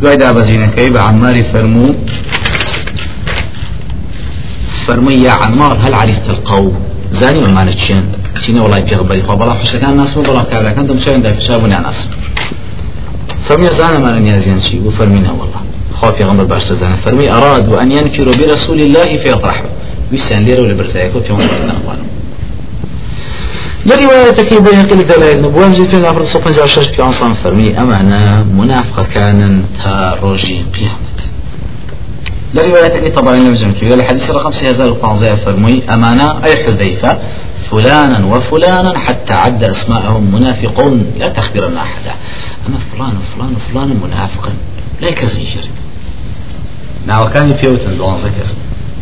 دوای دابەزینەکەی بە عماری فەرموو فەرمووی یا عمار هەل عرفت القوم؟ زانی ئەمانە چیان چینە وڵای پێغبەری خۆ بەڵام حشەکان ناسم بەڵام کابراەکان دەمچیان داپیشا بوو ناناسم فەرمی زانەمانە نیازیان چی بوو فەرمینە وڵا خوا پێغمبەر باش دەزانە فەرمی ئەراد و ئەن ينفروا برسول الله فيطرحوا ویسان لێرە و لە برزایەکە پێغمبەر ناوانم لروايتك بيهقي لدلائل نبوة. مزيد في الأمر صفحة شش في أنصان فرمي. أمانا منافقة كان تاروجي قيامة. لرواية طبعا نمزم كذا الحديث رقم 6015 فرمي. أمانا أي حذيفة فلانا وفلانا حتى عد أسماءهم منافقون لا تخبرن أحدا. أما فلان وفلان وفلان منافقا لا يكزي جرد ناو كان يفيوتن دوانزك اسمه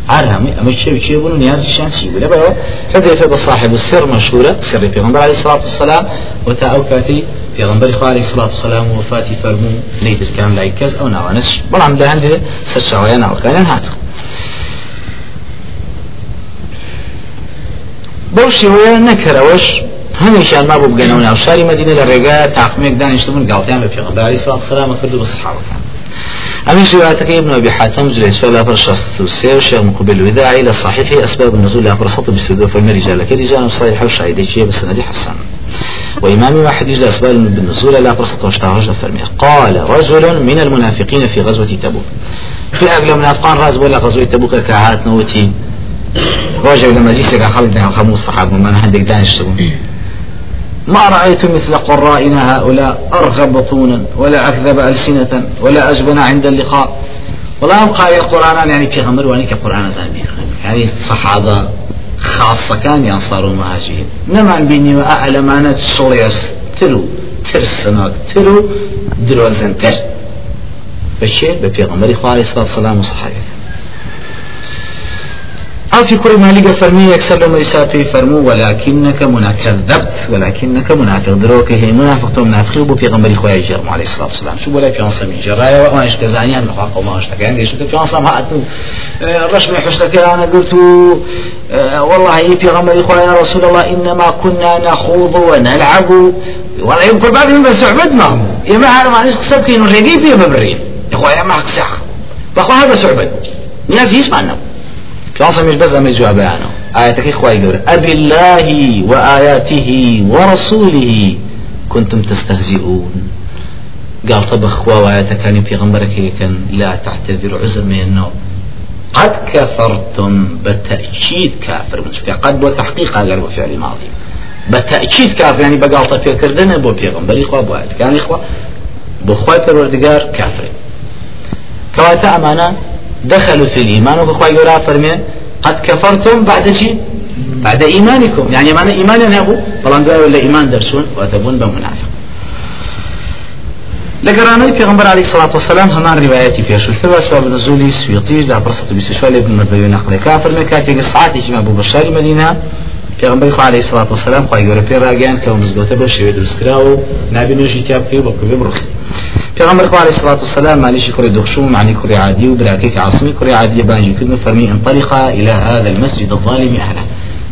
عارهم أما الشيء شيء بنو نياز الشان شيء ولا بقى حذيفة بصاحب السر مشهورة. سر في غنبر عليه الصلاة والسلام. وتا أوكاتي في غنبر عليه الصلاة والسلام وفاتي فرمو. نيدر كان لايكز أو ناوانش بلعم ده عندي سرشاوية ناو كان هاتو بوشي ويا نكروش هەمیشان ما بوو بگەنەوە ناو شاری مدینە لە ڕێگا تاقمێک دانیشتبوون گاڵتیان بە پێغمبەر علیه الصلاة والسلام کردو بە سەحابەکان أمين روايتك ابن أبي حاتم جلس فلا فرشست السير شيخ مقبل الوداعي إلى الصحيح أسباب النزول لا فرصة بسدو فما رجال كرجال صحيح وشاهد شيء بسند حسن. وإمام واحد يجلس أسباب بالنزول لا فرصة واشتهرج فرمي قال رجل من المنافقين في غزوة تبوك. في أغلى منافقان راز ولا غزوة تبوك كعات نوتي. رجل لما جيسك خالد خموس صحابة من عندك دانش تبون ما رأيت مثل قرائنا هؤلاء أرغب بطونا ولا أكذب ألسنة ولا أجبن عند اللقاء. ولا أبقى القرآن يعني في غمر وانك قرآن زاني يعني صحابة خاصة كان ينصروا مهاجرين نما بيني وأعلم أنا تشوليس تلو ترسناك تلو دروزن. تر بشير بفي إخوة عليه الصلاة والسلام وصحابه في كل ما لقى فرمي يكسر لما يسافي فرمو ولكنك منكذبت ولكنك منافق دروك هي منافق تو منافق وبو في غمر خويا جرم عليه الصلاة والسلام. شو ولا في انصم جرايا؟ إيش كزاني أنا خاف وما إيش تكان شو في انصم هاتو رشم حشتك أنا قلت والله في غمر خويا رسول الله إنما كنا نخوض ونلعب. والله يمكن بعد من بس عبد ما يا ما هذا ما نسكسب كي نريدي في مبرين يا خويا ما حق ساخ بخوا هذا سعبد. ناس يسمعنا كاصم مش بس أمي جواب عنه آياتك إخوة يقول أبي الله وآياته ورسوله كنتم تستهزئون. قال طب أخوة وآياتك كان في غمبرك لا تعتذر عزم من النوم. قد كفرتم بالتأكيد كافر. مش قد وتحقيق هذا فعل ماضي بالتأكيد كافر يعني بقالطة في كردنا بو في غمبري إخوة بو كان إخوة بخوة الوردقار كافر. كواتا أمانة دخلوا في الإيمان وكخوا يقول فرمي قد كفرتم بعد شيء؟ بعد إيمانكم. يعني معنى إيمان يعني أبو فلان دعوا ولا إيمان درسون وتبون بمنافق. لقراني پیغمبر عليه الصلاة والسلام همان رواياتي في أشوف أسباب نزول سويطي دا برصة بسشوال ابن مردوي نقل كافر مكاتي قصعاتي جمع أبو بشار مدينة پیغمبر خو عليه الصلاة والسلام خو يقول في راجان كون مزبوطة بشوي درس كراو نبي نوشي تياب كيو بكو بروخ پیغمبر خو عليه الصلاة والسلام معلش كوري دخشوم معني كوري عادي وبراكيك عاصمي كوري عادي بانجي كدن فرمي انطلق إلى هذا المسجد الظالم أهله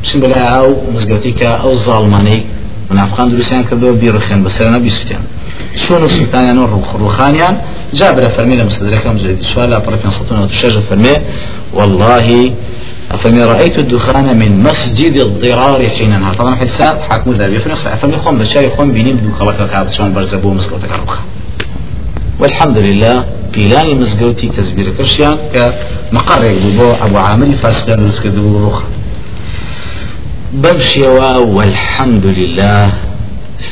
بسم الله أو مزقوتيك أو الظالماني منافقان دروسيان كردو بيرخين بس أنا بيسوتيان شنو سلطان روخ روخانيان جابر فرمي لمستدرك مجد سؤال لا بركان سطونا وتشجع فرمي والله فمن رأيت الدخان من مسجد الضرار حين طبعا حساب حاكم ذا في نص فمن خم بشاي خم بيني بدو كعب شلون برزبو مسكوتك الروخ والحمد لله بيلاني مزقوتي تزبير كرشيان كمقر يقلبو أبو عامر فاسدان مسكدو روخ بمشي والحمد لله.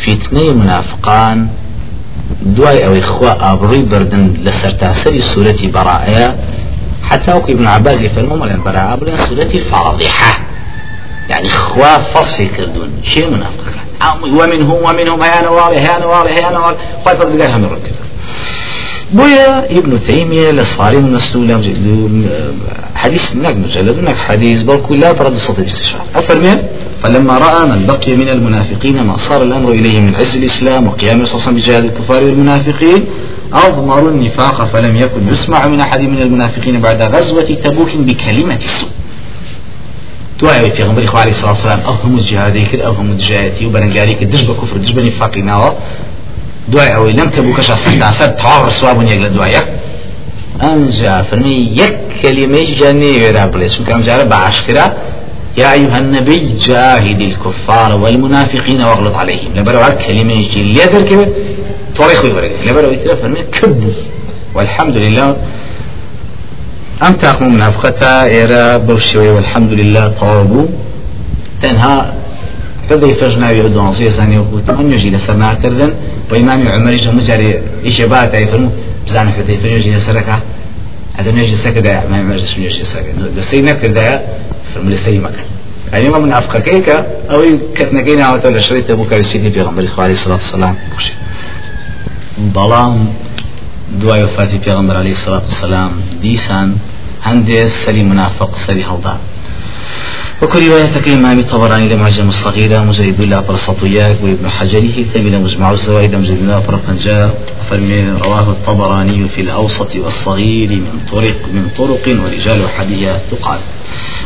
فتنة منافقان. دواي أو إخوة أبري بردن لسرتاسري سورة براءة حتى وكي ابن عباس يفرمون لأن براءة أبري سورة فاضحة. يعني إخوة فصي كردون شيء منافق ومنهم ومنهم هيا نوالي هيا نوالي هيا نوالي خواهي فرد قال هم يركز بويا ابن تيمية للصارم المسلول حديث هناك مجلد هناك حديث بل لا ترد صوت الاستشعار أفرمي فلما رأى من بقي من المنافقين ما صار الأمر إليه من عز الإسلام وقيام صلى بجهاد الكفار والمنافقين أضمروا النفاق فلم يكن يسمع من أحد من المنافقين بعد غزوة تبوك بكلمة السوء. توعي في غمر إخوة عليه الصلاة والسلام أفهم الجهاد كده أفهم الجهاتي وبرنجاري كده دش بكفر دش بنفاقنا دوای ئەوەی لەم تەبووکەشە سەرداسەر تەواو ڕسوابوون یەک لە دوایە ئەنجا فەرمی یەک کەلیمەی جانێ وێرا بڵێ چونکەم جارە بە عاشکرا يا أيها النبي جاهد الكفار والمنافقين واغلط عليهم. لبروا كلمة يجي ليدر كده طريق يبرق لبروا يتلا فرمي كب والحمد لله. أم تاقم منافقتا. إيرا بوشي والحمد لله. طابو. تنها فذي فجنا دوانسي زاني وقوت من يجي لسرنا كردن وإمام عمر يجي مجاري إيش بات يفرمو بزان حذيفة يجي لسرك هذا نجي سكدا ما يمرس يجي سكدا دسينا كدا فرمو لسي مكان يعني ما من أفكار كيكا أو كتنا كينا أو تولى شريط أبو كاري سيدي في غمبر عليه الصلاة والسلام. ظلام دعاء وفاتي في غمبر عليه الصلاة والسلام. ديسان هندي سري منافق سري هلدان. وكل رواية إمام الطبراني لمعجم الصغيرة مجرد الله برسطياك وابن حجره ثمن مجمع الزوائد مجرد الله فرقنجاء فرمي رواه الطبراني في الأوسط والصغير من طرق من طرق ورجال حديث تقال.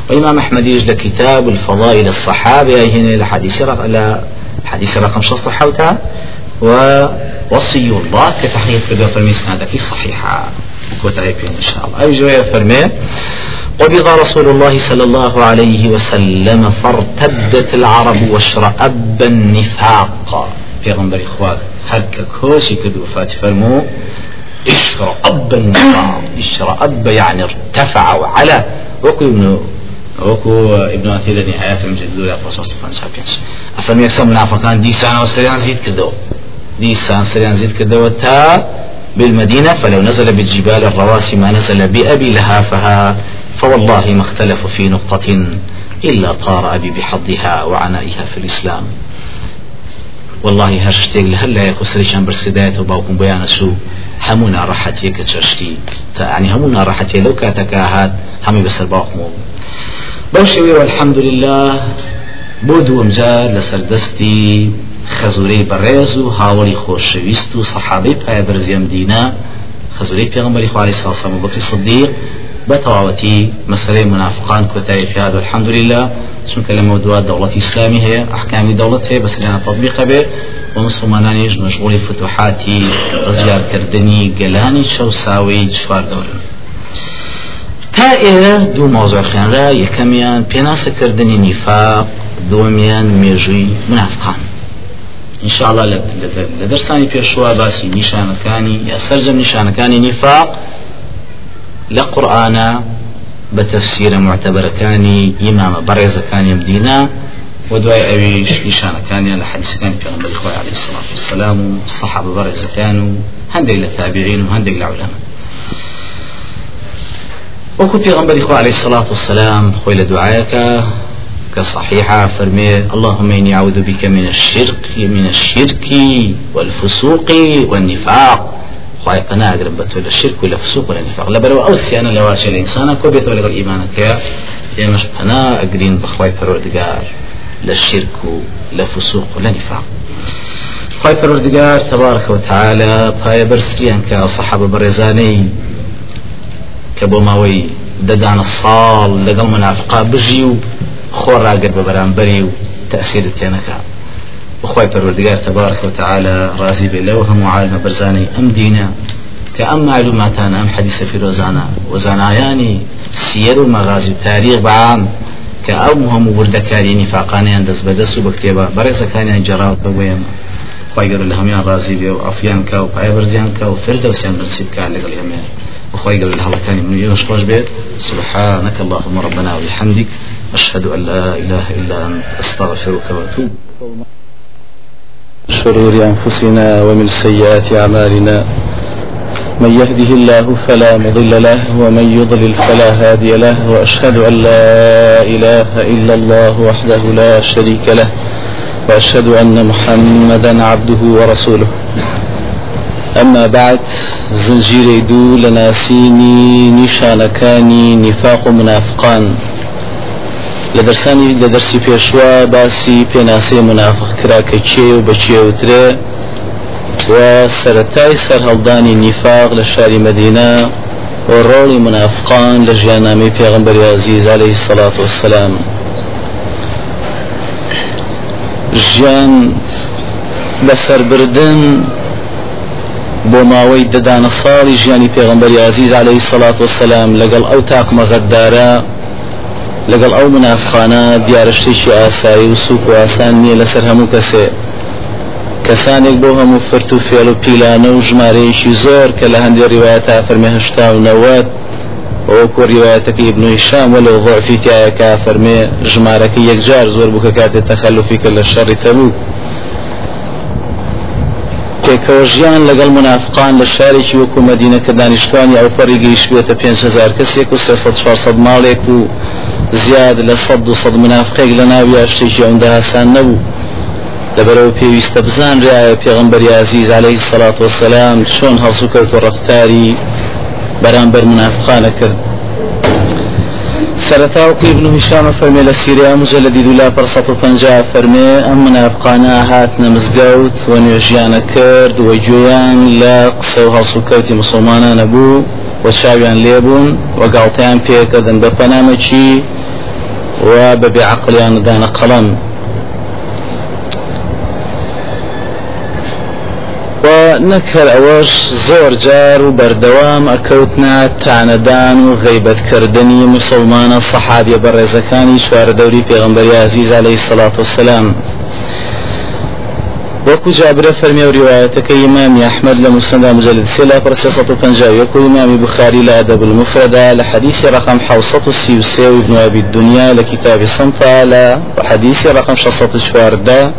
وإمام أحمد يجد كتاب الفضائل الصحابة هنا الحديث رقم حديث رقم شخص حوتها ووصي الله كتحقيق في سنادك صحيحة. كتاب إن شاء الله. أي جوية فرمي؟ قبض رسول الله صلى الله عليه وسلم فارتدت العرب واشرأب النفاق. في غنبر إخوات هرك كوشي كدو فات فرمو اشرأب النفاق. اشرأب يعني ارتفع وعلى. وكو ابن وكو ابن أثير نهاية يا رسول الله صلى الله أفهم يكسب منافقان دي سنة وسريان زيد كدو دي سنة سريان زيد كدو تا بالمدينة فلو نزل بالجبال الرواسي ما نزل بأبي لهافها. فوالله ما اختلفوا في نقطة إلا طار أبي بحظها وعنائها في الإسلام. والله هرشتيك لهلا يكو سريشان برس كدايته باوكم بيان سو همونا راحتي كتشرشتي يعني همونا راحتي لو كاتكاهات همي بسر باوكمو بوشوي والحمد لله بودو ومجار لسر دستي خزوري بريز و هاولي خوشويست و صحابي پای برزيم دينا خزوري پیغمبري خوالي صلى الله عليه وسلم بكر صديق بتواوتي مسألة منافقان كتاي في هذا. الحمد لله چونکە لە مەودووە دەوڵەتی ئسلامی هەیە ئەحکامی دەوڵەت هەیە بەس لەنا تطبیق بێ و مسلمانانیش مەشغوڵی فتوحاتی ڕزیارکردنی گەلانی چەساوی چوار دەورن تا ئێرە دوو مۆزۆ خوێنرا یەکەمیان پێناسەکردنی نیفاق دووەمیان مێژووی منافقان. انشاءله لە دەرسانی پێشوە باسی نیشانەکانی یا سەرجەم نیشانەکانی نیفاق لە قورآە بە تەفسیرە معتەبەرەکانی ئیمامە بەڕێزەکانی مدینا و دوای ئەویش نیشانەکانیان لە حەدیسەکانی پێغمبەری خۆی علیه الصلاة والسلام و صحابە بەڕێزەکان و هەندێک لە تابعین و هەندێک لە عولەما وكو پیغمبر إخوة عليه الصلاة والسلام خويل دعايك كصحيحة فرمي اللهم إني أعوذ بك من الشرك من الشرك والفسوق والنفاق. خواهي أنا أقرب بتولى الشرك ولا فسوق ولا نفاق. لا بروا أو سيانا لواشي الإنسان كو بيتولى غير إيمانك يا مش أنا أقرين بخواي فرودقار لا الشرك لا فسوق ولا نفاق. خواهي فرودقار تبارك وتعالى باي برسريان كصحابة برزاني. كبو ماوي ددان الصال لقل منافقا پروردگار تبارك وتعالى رازي بالله وهم عالم برزاني أم دينا؟ كأم معلومات أنا أم حديث في روزانا. وزاناياني سير ومغازي تاريخ بعام كأم هم وردكاري نفاقاني عند بدس وبكتابة برزة كان جراو بويما خواي قالوا لهم يا رازي بيو أفيان كاو باي برزيان كاو فردوسيان برسيب كان لقل يمين وخواي قالوا لها كان من يوش خوش بيت سبحانك اللهم ربنا وبحمدك أشهد أن لا إله إلا أنت أستغفرك وأتوب شرور أنفسنا ومن سيئات أعمالنا. من يهده الله فلا مضل له ومن يضلل فلا هادي له وأشهد أن لا إله إلا الله وحده لا شريك له وأشهد أن محمدا عبده ورسوله. أما بعد زنجير دو لناسيني نشانكاني نفاق منافقان لە دەرسانی لە دەرسی پێشوە باسی پێناسی منافق کرا کە چێ و بەچێوترێ و سەتای سەر هەڵدانی نیفاق لە شاری مدینە و ڕۆڵی منافقان لە ژیاننامەی پێغمبەر عزیز عليه سەڵات وسلام. ژیان بەسەربردن بۆ ماوەی دەدانە ساڵی ژیانی پێغمبەری عزیز عليه الصلاة والسلام لەگەڵ ئەو تاقمە غەددارە لەگەڵ ئەو منافخانە دیارشتێکی ئاسایی و سوک و ئاسان نییە لەسەر هەموو کەسێ. کەسانێک بۆ هەموو فرت و فێڵ و پیلانە و ژمارەیەشی زۆر کە لە هەندێک ڕیواەتە فەرمێ هشتا و نەوەت وەکو ڕیواەتەکەی ابن شام وە لەو ضعفی تایەکە فەرمێ ژمارەکە یەکجار زۆر بوو کە کاتێت تەخەلوفی کە لە شەڕی تەبوو. پێکەوەژیان لەگەڵ منافقان لە شارێکی وەکو مدینە کە دانیشتوانی ئەو پەڕی گەیشتێتە 500 کەسێک و 400 ماڵێک و زیاد لە سەد و سەد منافقێک لە ناوی شتێکی ئەوەندە هاسان نەبوو. لەبەرەوە پێویستە بزان ڕایە پێغمبەری عزیز عليه الصلاة والسلام چۆن هەڵسو کەوت و ڕفتاری بەرامبەر منافقانە کرد. سەرەتا وقی ابن هشام فەرمێ لە سیریا مجلدی دولا پر سەد و پەنجا فەرمێ ئەم منافقانە هاتنە مزگەوت و نوێژیانە کرد و گوێیان لە قسە و هەڵسوکەوتی مسلمانانە بوو. و چاویان لێبوون و گاڵتیان پێکردن بە پەنامەکی و بەبێ عقلیان دانە قەڵم نەکەر ئەوەش زۆر جار و بەردەوام ئەکەوتنا تانەدان و غیبەتکردنی مسلمانە سەحابیە بە ڕێزەکانی چوارە دەوری پێغمبەری عزیز عليه الصلاة والسلام وەکو جابرە فەرمی و ڕواەتەکە ئیمامی ئەحمد لە مسندا مجلد 350 وەکو ئیمامی بخاری لە ئەدەب المفردە لە حدیثی رقم 633 و ابن أبي الدنيا لكتاب صنفا لە حديث رقم 604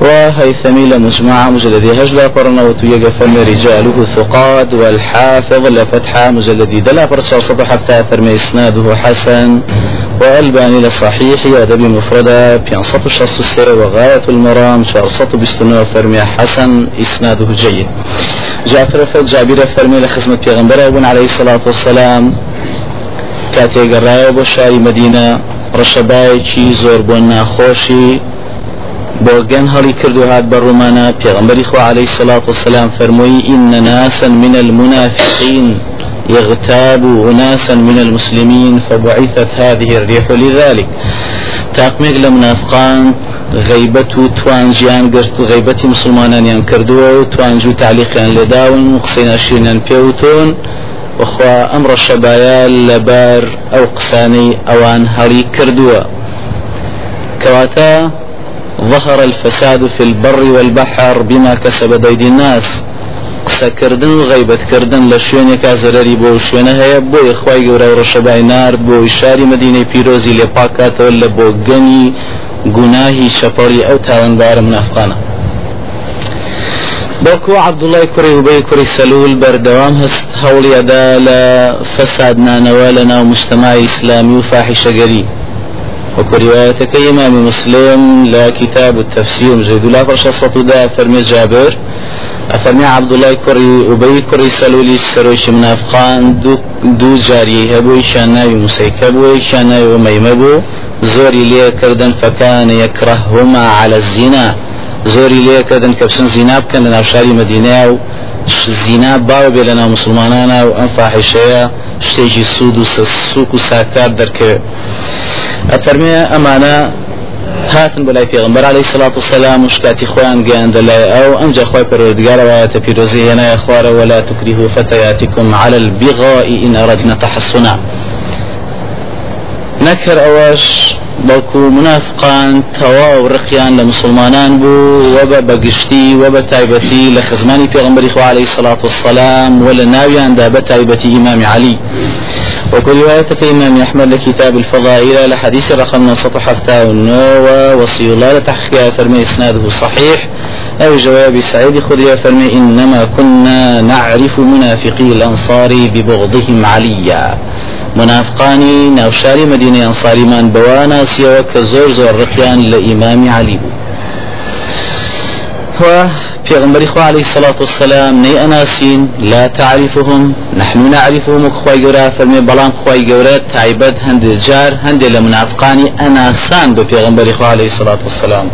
وهيثمي لمجموعة مجلد هجلة قرنا وتويق فم رجاله ثقات والحافظ لفتحة مجلد دلا صدح حتى فرمي إسناده حسن والباني لصحيح أدبي مفردة بينصت الشخص السر وغاية المرام شارصة بستنو فرمي حسن إسناده جيد. جعفر فد جابر فرمي لخزمة پیغمبر ابن عليه الصلاة والسلام. كاتي قرأي بشاري مدينة ڕەشەبایەکی زۆر بۆ ناخۆشی بۆ گەن هەڵی کرد و هات بە ڕوومانە پێغمبەری خوا عليه الصلاة والسلام فرمووی إن ناسا من المنافقين يغتاب أناسا من المسلمين فبعثت هذه الريح لذلك. تاقمێک لە منافقان غیبەت و توانجیان گرت و غیبەتی مسلمانانیان کردووە و توانج و تعلیقیان لێداون و قسەی ناشرینان پێوتون وخوا ئەم ڕەشەبایە لەبەر ئەو قسانەی ئەوان هەڵی کردووە کەواتە ظهر الفساد في البر والبحر بما كسبت أيدي الناس. قسەکردن و غیبەتکردن لە شوێنێکا زەرری بۆ شوێنە هەیە بۆ یخوای گەورە و ڕەشەبای نرد بۆ شاری مدینەی پیرۆزی لێ پاکاتەوە لە بۆ گەنی گوناهی شەپەڵی ئەو تاوەندبارە منافقانە بەڵکو عبدوڵای کوڕی وبەی کوڕی سەلول بەردەوام هەست هەوڵیەدا لە فەساد نانەوە لە ناو مجتمعی ئیسلامی و فاحیشەگەری وكو روايتك إمام مسلم لا كتاب التفسير مجد لا فرشة دا فرمي جابر أفرمي عبد الله كري أبي كري سلولي سروش منافقان دو, دو جاري هبو شاناوي مسيكبو شاناوي وميمبو زوري ليه كردن فكان يكرههما على الزنا. زوري ليه كردن كبسن زنا كان لنا شاري مدينة زنا باو بيلنا مسلمانانا وأن فاحشة شتيجي سود وسوك وساكار دركه. ئەفەرمێ ئەمانە هاتن بەلای پێغمبەر عليه الصلاة والسلام مشكاتي خوان گەیان دەلای ئەو ئەمجا خوای پەروەردگارەوەیەتە پیرۆزی هێنایە خوارە ولا تكرهوا فتياتكم على البغاء إن أردنا تحصنا نكر أواش بەڵکو منافقان تەواو ڕقیان لە مسلمانان بوو وە بە بەگشتی وە بە تایبەتی لە خزمانی پێغمبەری خوا عليه الصلاة والسلام وە لە ناویاندا بە تایبەتی ئیمامی علی رواية إمام أحمد لكتاب الفضائل لحديث رقم 979 وصي الله لتحقيق فرمي إسناده صحيح أو جواب سعيد خذي فرمي إنما كنا نعرف منافقي الأنصار ببغضهم عليا. منافقانی ناوشاری مدینه ئەنساریمان بەوانە سیەوە کە زۆر زۆر ڕقیان لە ئیمامی علی بوو. پیغمبر خوا عليه الصلاة والسلام ني أناسين لا تعرفهم نحن نعرفهم وخواي قورا فرمي بلان خواي قورا تعيبت هند جار هند لمنافقاني أناسان بو پیغمبر خوا عليه الصلاة والسلام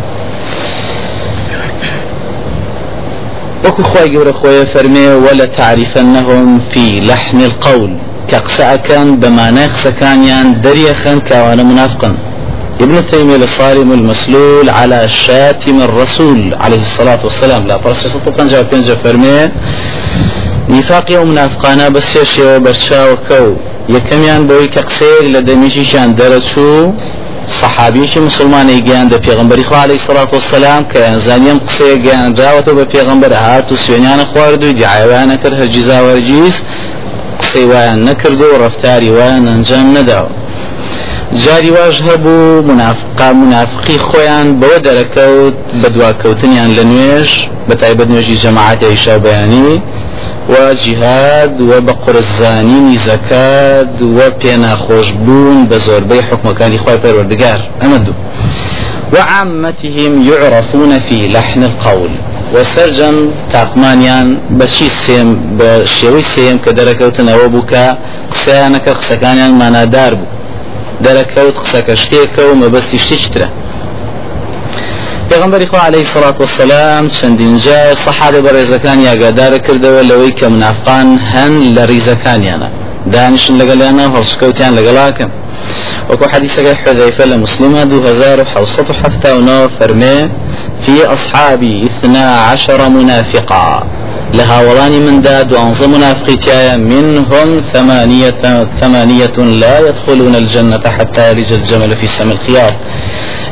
وكو خواي قورا خواي فرمي ولا تعرفنهم في لحن القول. كقسع كان بما نقص كان يان دريخا كوانا منافقا ابن تيمية الصارم المسلول على شاتم الرسول عليه الصلاة والسلام. لا فرس سطو جاء بينجا فرمي نفاقي ومنافقانا بس يشيو برشا وكو يكميان بوي كقسير لدميشي شان درسو. صحابيشی مسلمانی گیان دە پێغمبەری خوا عليه الصلاة والسلام. کە زانیم قسەیە گیان دراوەتە بە پێغمبەر هات و سوێنیانە خوارد و دیعاوانە کرد هەرگیزا وەرگیز قسەی وایان نەکرد و ڕفتاری وایان ئەنجام نەداوە جاری واش منافقا منافقی خۆیان بەوە دەرەکەوت بە دواکەوتنیان لە نوێژ بە جەماعەتی ئیشا بەیانی وجهاد وبقرزانين زكاة وبينا خوشبون بزوربي حكم كان إخوة پروردگار أمدو وعامتهم يعرفون في لحن القول. وسرجم تاقمانيان بشي سيم بشيوي سيم كدركوتنا وبوكا قسانك قسكانيان مانادار بو دركوت قسك شتيك ومبستي شتشتره پێغمبەری خوا عليه الصلاة والسلام چەندین جار سەحابە بە ڕێزەکان یاگادارە کردەوە لەوەی کە منافقان هەن لە ریزەکانیانە. دانیشن لەگەڵیانە هەڵسکەوتیان لەگەڵاکەن. وەکو دو هزار وحوصة حتى ونو فرمي في أصحابي اثنا عشر منافقا. لها ولاني من داد وأنظم منافقتيا منهم ثمانية, ثمانية لا يدخلون الجنة حتى يلج الجمل في سم الخيار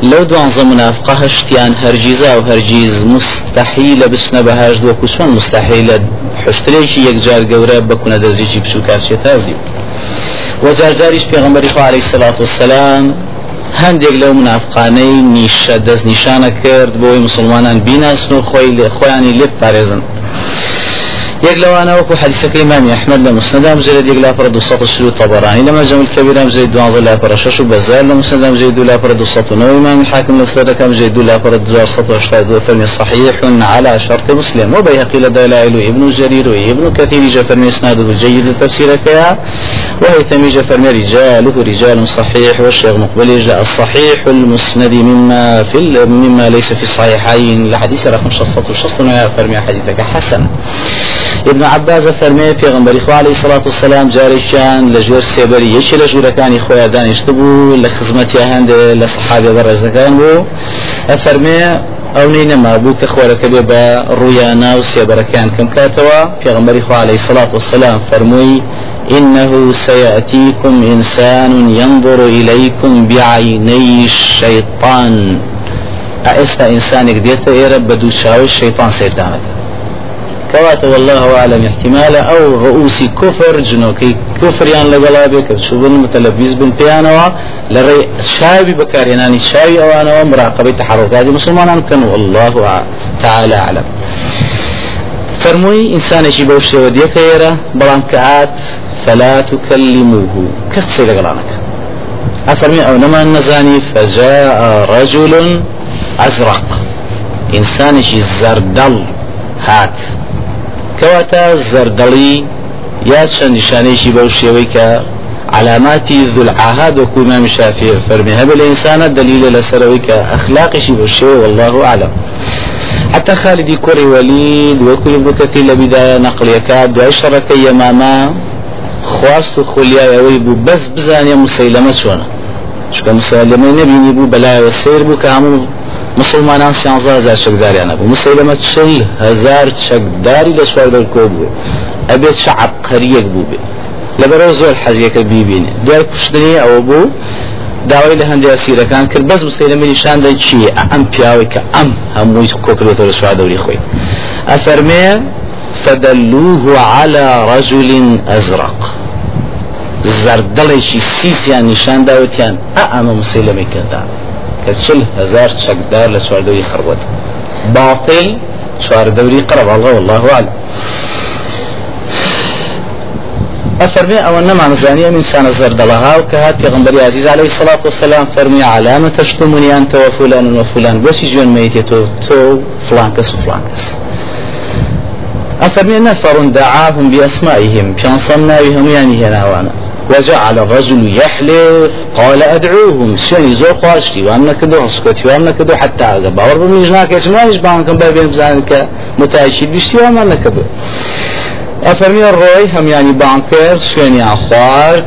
لو دوانزە منافقە هەشتیان هەرگیزا و هەرگیز مستحیلە بچنە بەهاش وەکو چۆن مستحیلە حشتێکی یەکجار گەورە بکوونە دەزیی بچووکارچێتە دی وەجارجاریش پێغمبەری خوا عليه الصلاة والسلام هەندێک لەو منافقانەی نیشە دەست نیشانە کرد بۆی مسلمانان بیناسن و خۆی خۆیانی لێ پارێزن يك لو أنا وكو حديث الإمام أحمد لمسند مجلد يك لا فرد الصوت الشلو طبراني. لما جمع الكبير مجلد دوان لا فرد شش بزار. لمسند مجلد لا فرد الصوت. نو إمام الحاكم كم مجلد لا فرد جار صوت واشتاد فرمي صحيح على شرط مسلم. وبيهقي لدلائل ابن جرير وابن كثير جفر إسناده جيد التفسير كيا وهيثم جفر رجاله رجال صحيح والشيخ مقبل يجلى الصحيح المسند مما في مما ليس في الصحيحين. لحديث رقم شصة وشصة. فرمي حديثك حسن. ابن عباس فرمي غنبري خو عليه الصلاة والسلام جاري كان لجور سيبري يشي لجور كان خويا دانشتبو لخزمتي هند لصحابة برزكان بو. فرمي أو نين ما بو كخورك بيبا رويانا وسيبركان كم كاتوا في غنبري خو عليه الصلاة والسلام فرمي إنه سيأتيكم إنسان ينظر إليكم بعيني الشيطان أئستا إنسانك ديتا إيرا بدو شاوي الشيطان سيردانك كواتا والله أعلم احتمال أو رؤوس كفر جنوكي كفر يعني لقلا بك شوفن متلبيز بن بيانوا شاوي بكار يعني شاوي أو أنا مراقبة تحركات مسلمان كان والله تعالى أعلم. فرموي إنسان يجي بوشي وديك يرى بلانكات فلا تكلموه. كسي لقلانك أفرمي أو نما النزاني فجاء رجل أزرق. إنسان يجي زردل هات. كواتا زردلي يا شان نشانيشي بو شيوي علاماتي ذو العهد وكو امام الشافعي فرمي هب الانسان دليل لسروي كاخلاق شي بو والله اعلم حتى خالد كوري وليد وكو ابن كثير لبداية نقل يكاد وعشرك يماما خواست خليا يويبو بس بزانيا مسيلمة شونا شكا مسيلمة نبيني بو بلايا والسير بو كامو مسلمانان سیانزە هزار چەکداریانە بوو مسلمە چل هزار چەکداری لە سوار دەرکۆ بوو. ئەبێت چه عبقەریەک بوو بێ. لەبەرەوە زۆر حەزیەکە بیبینێ. دوای کوشتنی ئەوە بوو داوای لە هەندێک سیرەکان کرد بەس مسلمە نیشاندا چیە ئەم پیاوەی کە ئەم هەمووی کۆکرێتەوە لە سوار دەوری خۆی. ئەفەرمێ فدلوه على رجل أزرق. زردڵێکی سیسیان نیشان داوتیان ئە ئەمە مسلمەی كتشل هزار شقدار لسواردوري خروت باطل سواردوري قرب الله والله أعلم. أفرمي أو أنما نزاني من سنة زرد لها وكهات غنبري عزيز عليه الصلاة والسلام فرمي علامة تشتمني أنت وفلان وفلان. بس يجون ميتي تو تو فلانكس وفلانكس. أفرمي نفر دعاهم بأسمائهم كان صناوهم يعني هنا وأنا. وجعل الرجل يحلف. قال أدعوهم. شني زور خواشتي وأنا كدو سكوتي وأنا كدو حتى أجا باور بميجناك اسمانيش بانكم بابين بزانك متعشي بشتي وأنا كدو أفرمي الروي هم يعني بانكر شويني أخوار؟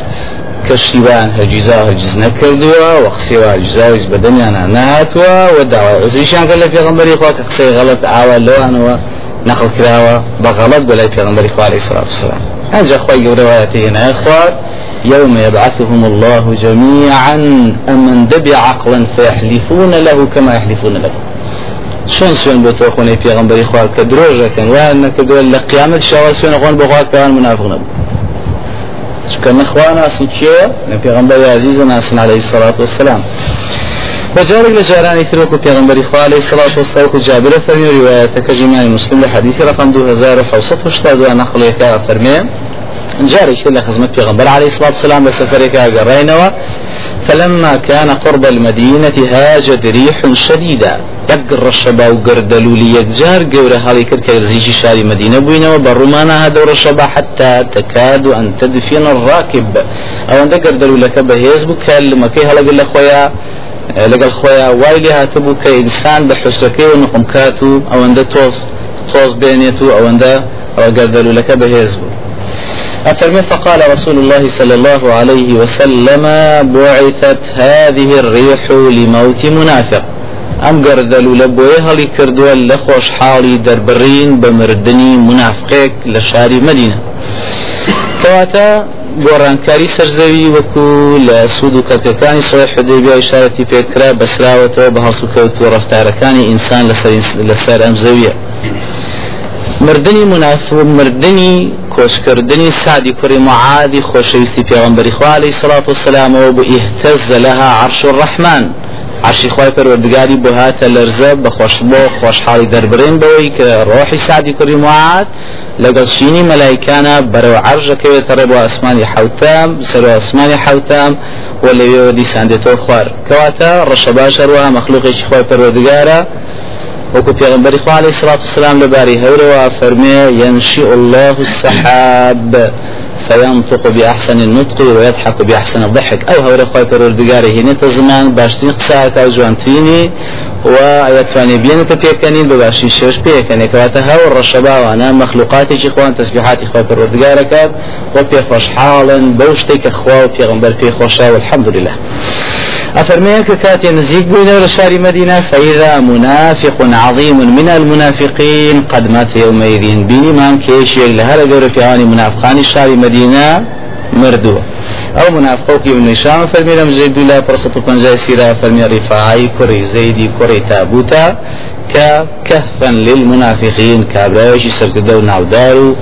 کەشتیوان هەرگیزا هەرگیز نەکردووە و قسەوە هەرگیزاویش بە دەمیانە نهاتووە و داوای عزیشان کرد لە پێغمبەری خوا کە قسەی غەڵەت ئاوا لەوانەوە نقل کراوە بە غەڵەت بەلای پێغمبەری خوا عەلەیهی سڵات وسلام هەنجا خوای گەورە وایەتی هێنایە خوار يوم يبعثهم الله جميعا أمن دبي عقلا فيحلفون له كما يحلفون له. شون سوێن بۆ تۆ خۆنەی پێغمبەری خوا کە درۆژەکەن وایان نەکردووە لە قیامەت شەوا سوێنە خۆن بخوا کەوان منافق نەبوو چکە نەخوا ناسن کێوە لە پێغمبەری عزیزە ناسن عليه الصلاة والسلام. وجارك لجاراني تروك پیغمبر إخوة عليه الصلاة والسلام جابر فرمي رواية جماعي مسلم لحديث رقم 2582 نقل يكا فرمي جارك إلى خزمة پیغمبر عليه الصلاة والسلام بسفرك قرينوا فلما كان قرب المدينة هاجت ريح شديدة يقر الشبا وقردلوا لي يكجار قورة هذه كركا يرزيجي شاري مدينة بوينة وبرمانا هدور الشبا حتى تكاد أن تدفن الراكب أو أن قردلوا لك بهيز بكال مكي هلا قل خويا لەگەڵ خۆیان وای لێ هاتبوو کە ئینسان بە حوسەکەی و نقمکات و ئەوەندە تۆز تۆز بێنێت و ئەوەندە ئەوە گەردەلوولەکە بەهێز أفرمي؟ فقال رسول الله صلى الله عليه وسلم بعثت هذه الريح لموت منافق. ئەم گەردەلو لە بۆیە هەڵی کردووە لە خۆشحاڵی دەربڕین بە مردنی منافقێک لە شاری مدینە کەواتە گۆڕانکاری سەرزەوی وەکو لە سوود و کەرتەکانی سڵی حدەیبیا شارەتی پێکرا بەسراوەتەوە بە هەڵسو کەوت ڕفتارەکانی ئینسان لەسەر ئەم زەویە. مردنی منافق مردنی کۆشکردنی سادی کوڕی معادی خۆشەویستی پێغمبەری خوا عەلەیهی سەڵات وسلامەوە بۆ ئیهتەز لەها عەرش الرحمن. عشی خی پەروەردگاری بۆ هاتە لەرزە بە خۆش بۆ خۆشحاڵی دەربڕین بەوەی کە ڕۆحی سادی کوڕی معاد لەگەڵ شینی مەلایکانە بەرەو عرژەکەوێتە ڕێ بۆ ئەسمانی حوتام سەر ئەسمانی حوتام و لەوێوە دیساندێتەوە خوار. کەواتە ڕەشە باش هەروەها مەخلوقێکی خۆی پەروەردگارە وكو پیغمبر خوا عليه الصلاة والسلام لباري هورا فرمي ينشئ الله السحاب فينطق بأحسن النطق ويضحك بأحسن الضحك أو هورا خواهي پروردگاره هنا تزمان باشتين قساك أو جوانتيني ويتواني بينك بيكنين بباشي شوش بيكني كواتا هاو الرشبا وأنا مخلوقاتي اخوان تسبيحاتي خواهي پروردگارك وبي خوش حالا بوشتك اخوة وبيغمبر في خوشا والحمد لله أفرميك كاتي نزيق بين شار مدينة فإذا منافق عظيم من المنافقين قد مات يومئذ بني من كيش لهذا جور في عاني منافقان شار مدينة مردوه أو منافقوك ابن هشام فرمي لم زيد الله فرصة قنجاي سيرا فرمي رفاعي كري زيدي كري تابوتا ككهفا للمنافقين كابراوش سرقدو نعودارو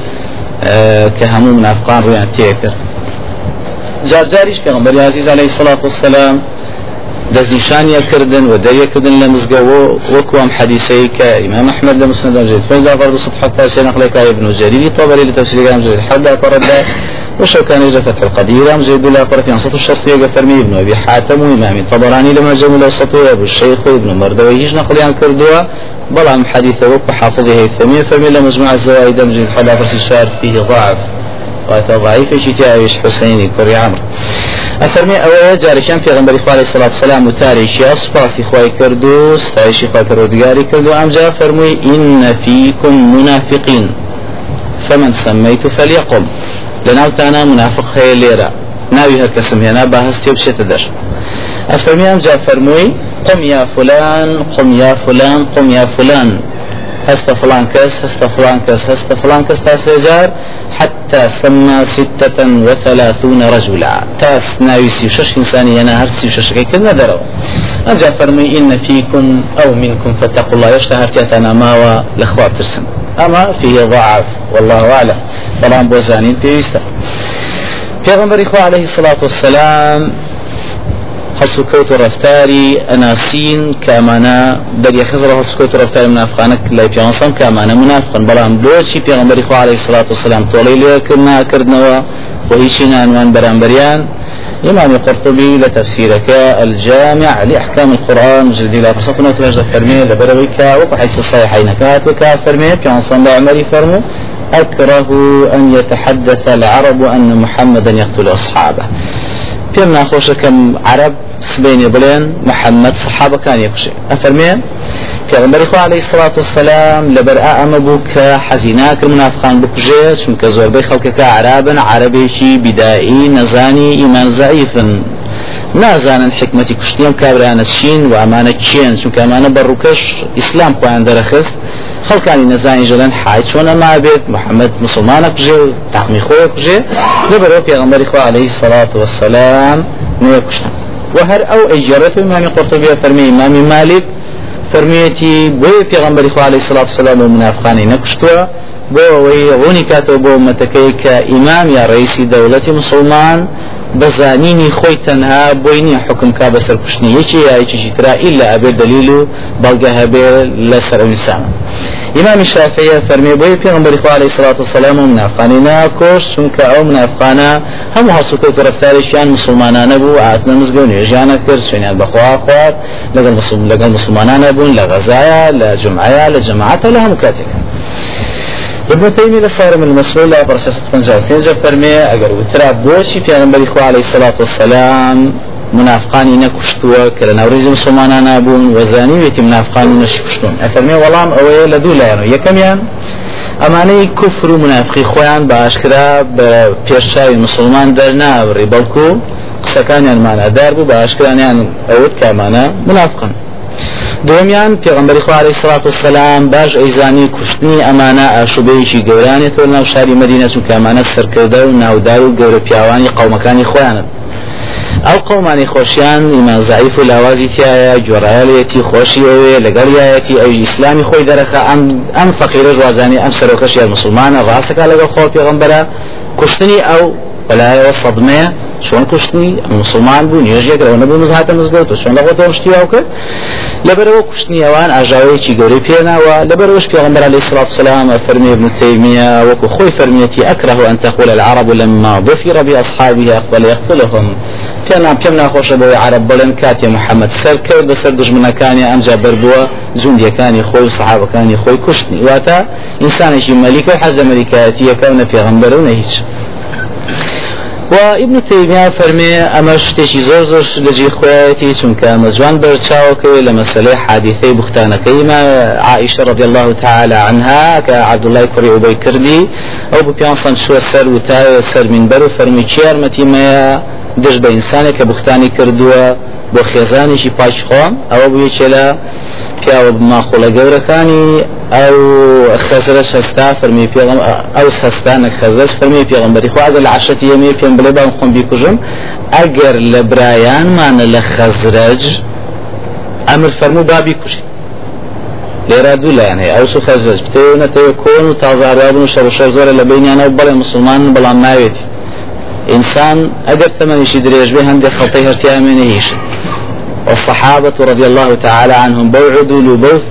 أه كهمو منافقان رويان تيكر جار جاريش پیغمبر عزيز عليه الصلاة والسلام دەستنیشانیەکردن و دەریەکردن لە مزگەوە وەکوام حەدیسەی کە ئیمام ئەحمد لە مسند جيد فإذا فرض صد حتى شيء نقلك ابن جرير طبري لتفسير كلام جيد حتى فرد وشو كان يجرى فتح القدير أم زيد الله فرد ينصت الشخص يقى فرمي ابن أبي حاتم وإمام طبراني لما جمل وسطه أبو الشيخ وابن مردوي هيج نقل عن كردوا. بلعم حديثه وقف حافظه الثمين. فرمي لمجموع الزوائد أم زيد حلا فرس الشعر فيه ضعف. وضعيف شتاء حسيني كري عمرو. ئەفەرمێ ئەوەیە جارێکیان پێغمبەری خوا عەلەیهی سەڵات سەلام و تارێکی ئەسپاسی خوای کرد و ستایشی خوا پەروەردگاری کرد و ئەمجا فەرمووی ئین فیکم منافقین فمن سميت فليقم. لناوتانا منافق هەیە لێرە ناوی هەر کەسم هێنا با هەستی بچێتە دەر ئەفەرمی ئەمجا فەرمووی قم يا فلان قم يا فلان قم يا فلان. هست فلان كس هست فلان كس هست فلان كس تاس هزار حتى سمى ستة وثلاثون رجلا تاس ناوي سيوشش إنساني أنا هر سيوشش كي كنا درو أجا فرمي إن فيكم أو منكم فاتقوا الله. يشتهر تيتنا ما والأخبار ترسم أما فيه ضعف والله أعلم. طبعا بوزانين بيستا پیغمبر إخوة عليه الصلاة والسلام هەسوکەوت و ڕفتاری ئەناسین کامانە دەریەخزڕ هەسوکەوت و ڕفتاری منافقانە لای پیانسان کامانە منافقن بەڵام بۆچی پێغمبەری خوا عليه الصلاة والسلام تۆڵی لێکرد ناکردنەوە و هیچی نانوان بەرامبەریان إمام القرطبي لتفسيرك الجامع لأحكام القرآن جلد إلى فرصتنا وتنجد فرمي لبرويك وقحيث الصحيحين كات وكا فرمي كان صلى عليه فرمو. أكره أن يتحدث العرب أن محمدا يقتل أصحابه. پێم ناخۆشەکەم عرب سبێنێ بڵێن محەممەد سەحابەکان یەکوشێ ئەفەرمێ پێغمبەری خوا عليه الصلاة والسلام لەبەر ئەمە بوو کە حەزیناکە منافقان بکوژێت چونکە زۆربەی خەڵکەکە عرابن عربێکی بیدایی نەزانی ئیمان زعیفن نازانن حکمەتی کوشتیم کابرانە چین و ئەمانە چێن چونکە ئەمانە بەڕووکەش ئیسلام خۆیان دەرەخست خەڵکانی نەزانی ژەلەن حای چۆنە ما بێت محەممەد مسلمانە کوژێ و تاقمی خۆی کوژێ لەبەرەوە پێغمبەری خوا عليه الصلاة والسلام نوێ کوشتن وهر أو أجرته إمام قرطبي فرمي إمام مالك فرميتي بوي پیغمبر خو عليه الصلاة والسلام منافقان نكشتوا ڕوونی کاتەوە بۆ مەتەکەی کە ئیمام یا ڕئیسی دەوڵەتی مسلمان خۆی تەنها بۆی نییە حکم کا بەسەر کوشتنی یەکی یاکیشی ترا ئیلا ئەبێ دلیل و بەڵگە هەبێ لەسەر إمام الشافعي فرمي بوي في غنبري عليه الصلاة والسلام منافقاني ناكوش چونك أو منافقانا هم هسوكو طرفتارش يعني مسلمانان بو عاتنا مزقون يجانا كر سوينيان بخوا خوار لقل مسلم لقل مسلمانان بون لغزايا لجمعيا لجماعة لها مكاتك ابن تيمية لصار من المسؤول لا برساسة فنجا وفنجا فرمي أقر وترى بوشي في غنبري عليه الصلاة والسلام منافقانی نەکوشتووە کە لە ناوڕێزی مسلمانان نبوون وەزانیوێتی منافقانی نەشکشتون ئەفەرمێ وەڵام ئەوەیە لە دوو لایەن یەکەمیان ئەمانەی کوفر و منافقی خۆیان باشکرا بە پێشچاوی مسلمان دەرناوڕێ بەڵکو قسەکانیان مانەدار بوو بە ئاشکرانیان ئەوت کامانە منافقن. دومیان پێغمبەری خوا عليه الصلاة والسلام باش ئەیزانی کوشتنی ئەمانە ئاشوبەیەکی گەورانێتەوە ناو شاری مدینە چونکە ئەمانە سەرکردە و ناودار و گەورە پیاوانی قومەکانی خۆیانن. ئەو قومانی خۆشیان ئیمان زعیف و لاوازی تایە جۆڕایەتی خۆشی ئەوێ لەگەڵ یایەتی ئەو ئیسلامی خۆی دەرەخە ئەم ئەم فەقیرە ژوازانی ئەم سەرۆکەشی مسلمانە ڕاستەکە لەگەڵ خۆ پێغمبەرە کوشتنی ئەو بەلایەوە سەدمەیە چۆن کوشتنی مسلمان بوو نێژێکەوە نەبوو مزهاتە مزگەوت چۆن لە خۆتەوە شتیاو کرد. لەبەرەوە کوشتنی ئەوان ئاژاوەیەکی گەورەی پێناوە. لەبەرەوەش پێغمبەر عليه الصلاة والسلام فەرمی ابن تيمية وكو خوي فرميتي أكره أن تقول العرب لما ظفر بأصحابه أقبل پێنا پێم ناخۆشە بەوەی عرب بڵێن کاتێ محەممەد سەر کرد بەسەر دژمنەکانی ئەمجا بەردووە جوندیەکانی خۆی و سەحابەکانی خۆی کوشتنی واتە ئینسانێکی مەلیکە حەز ئەمریکایەتیەکە و نە پێغمبەر و نە هیچ وابن تيمية فرمي أما شتيشي زور زور لجي خواتي چونك مزوان برچاوكي لمسألة حادثة بختانة كيما عائشة رضي الله تعالى عنها كعبد الله كري أبي كردي أو ببيانصان شو سر وتاي سر من برو فرمي چيار متي ما دش بإنسانك كبختاني كردوا بۆ خێزانێکی پاش خۆم ئەوە بووە چێلا پیاوە ماخۆڵە گەورەکانی ئەو خەزرش هەستا فەرمی پێڵم ئەو هەستانە خەزەش فەرمی پێغمبەری خوا ئەگەر لە عشەتی ئەمێ پێم بڵێ بام خۆم بیکوژم ئەگەر لە برایانمانە لە خەزرەج ئەمر فەرموو بابی کوشی لێرا دوو لایەن هەیە ئەو سو خەزەج بتێ نەتەوە کۆن و تازاڕابن و شەڕ شەر لە بینیانەوە بەڵێ مسلمان بەڵام ناوێتی. إنسان أجر ثمن شي دريج به هندي خطي هرتيا من هيش. والصحابة رضي الله تعالى عنهم بوعدوا لبوث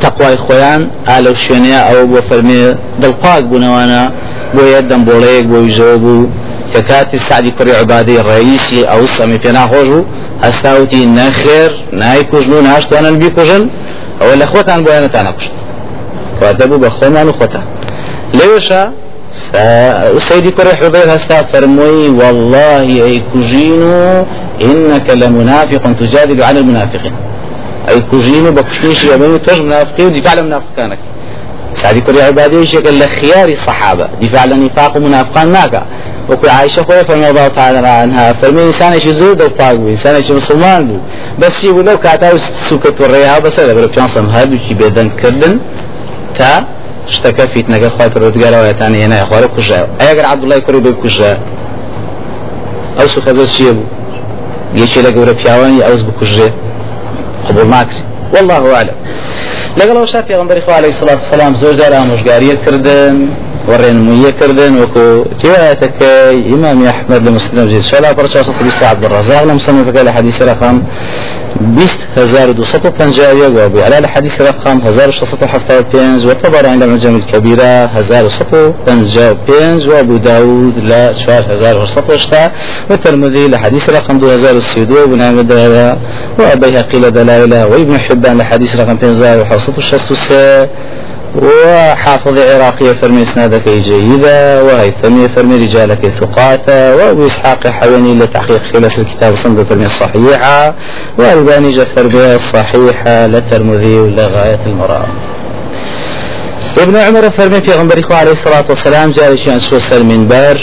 تقوى خويان آل وشينيا أو بو فرمي دلقاق بنوانا بو يدن بوليك بو يجوبو ككاتي سعدي كري عبادي الرئيسي أو السمي فينا خوجو هستاوتي نخير ناي كوجنو ناشتو أنا نبي كوجن أو الأخوتان بو أنا تانا كوجن. كواتبو بخومان وخوتان ليوشا سيدي كري حضير هستا فرموي والله أي كوجينو إنك لمنافق تجادل عن المنافقين. أي كوجينو بكشنيش يمين توج منافقين ودفاع عن منافقانك سعدي كري عبادي شكل لخيار الصحابة. دفاع عن النفاق ومنافقان ناكا وكل عائشة خويا فرمي الله تعالى عنها فرمي إنسان شي زود وفاق بو إنسان شي مسلمان بو بس يقول لو كاتاو سوكت وريها بس هذا برو بيانسم هادو كي بيدن كردن تا شتەکە فیتنەکە خخوای پرۆتگارەوەتان هێنا خوارە کوژە ئەگەر عبدوڵای کوڕی بێ کوژە ئەو سوخەزە چیە بوو یەکێ لە گەورە پیاوانی ئەوز بکوژێ قبول ماکسی والله أعلم. لەگەڵ ئەو شا پێغمبەری خوا عليه الصلاة والسلام. زۆر جار ئامۆژگاریە کردن وڕێنمویە کردن وەکو تێوایەتەکەی ئیمامی ئەحمد لە مسلم جێت شلا پرچ وسط عبد الرزاق؟ لە مصنفەکە لە حدیث رقم بيست هزار دوسط وبنجاوية وابو على الحديث رقم هزار وشصط وحفظة وبينز وطبعا عند المجمع الكبيرة. هزار وصط وبنجا وبينز وابو داود. لا شوار هزار وشصط وشتا والترمذي لحديث رقم دو هزار السيدو وابن عمد وابيهقي لدلائل وابن حبان لحديث رقم بينزا وحوصط وشست وحافظ عراقية فرمي إسنادك جيدة وهيثمية فرمي رجالك ثقاتا وأبو إسحاق حواني لتحقيق خلاص الكتاب صندوق فرمي الصحيحة وألباني جفر بها الصحيحة لترمذي لغاية المرام ابن عمر فرمي في غنبريكو عليه الصلاة والسلام جاء شيئا سوس المنبر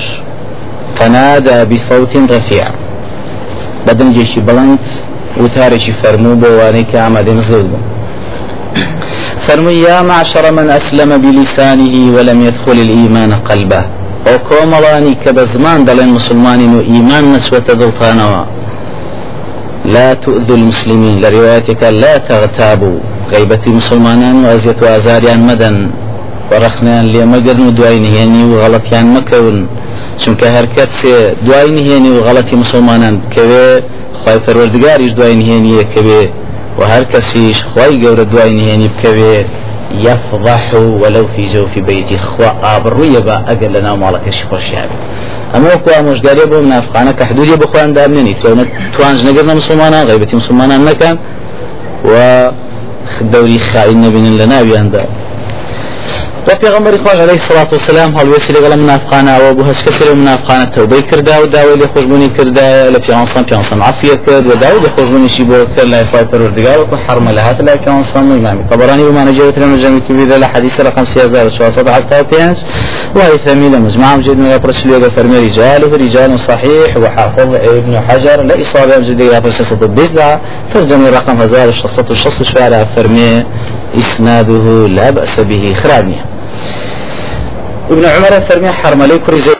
فنادى بصوت رفيع. بدن جيشي بلند وتارشي فرمو بوانيك عمد نزل فرمي يا معشر من أسلم بلسانه ولم يدخل الإيمان قلبه. وكوملاني كبزمان دلين مسلمان وإيمان نسوة دلطانوا لا تؤذوا المسلمين لروايتك لا تغتابوا. غيبة مسلمان وأزية وأزاريان مدن. ورخنان لێ مەگەرن و دوای نهێنی و غەڵەتیان مەکەون چونکە هەرکەت سێ دوای نهێنی و غەڵەتی مسلمانان بکەوێ خی پەروەردگاریش دوای نهێنیە کەوێ و هەر کەسیش خی گەورە دوای نهێنی بکەوێ يفضح ولو في جوف بيتي خوا ئابڕوویە بە ئەگەر لە ناو ماڵەکەشی خۆشیان. ئەمە وەکو ئامۆژگارێ بۆ منافقانە کە حدودی بخوان دامنێنی توانج نەگەرنە مسلمانان غیبەتی مسلمانان مەکەن و دەوری خائین نەبینن لە ناویاندا و پێغمبەری خۆش عليه الصلاة والسلام هەڵوێسی لەگەڵ منافقانەوە بۆ هەست کەسی لە منافقانە تەوبەی کردا و داوای لێ خۆشببوونی کردا لە پیانسان پیانسان عافیە کرد و داوای لێ خۆشببوونیشی بۆ کرد لای خۆی پەروەردگار و حرمە لە هات لای پیانسان و ئیمامی طبراني وما نجوت لنا جمع كبيرة لحديث رقم 3475 وهيثمي لمجمع مجد من يبرس لي فرمي رجاله رجال صحيح وحافظ ابن حجر. لا إصابة مجد رقم 1660 شوارع فرمي إسناده لا بأس به خرابني ابن عمر فرمي حرم لي كرزي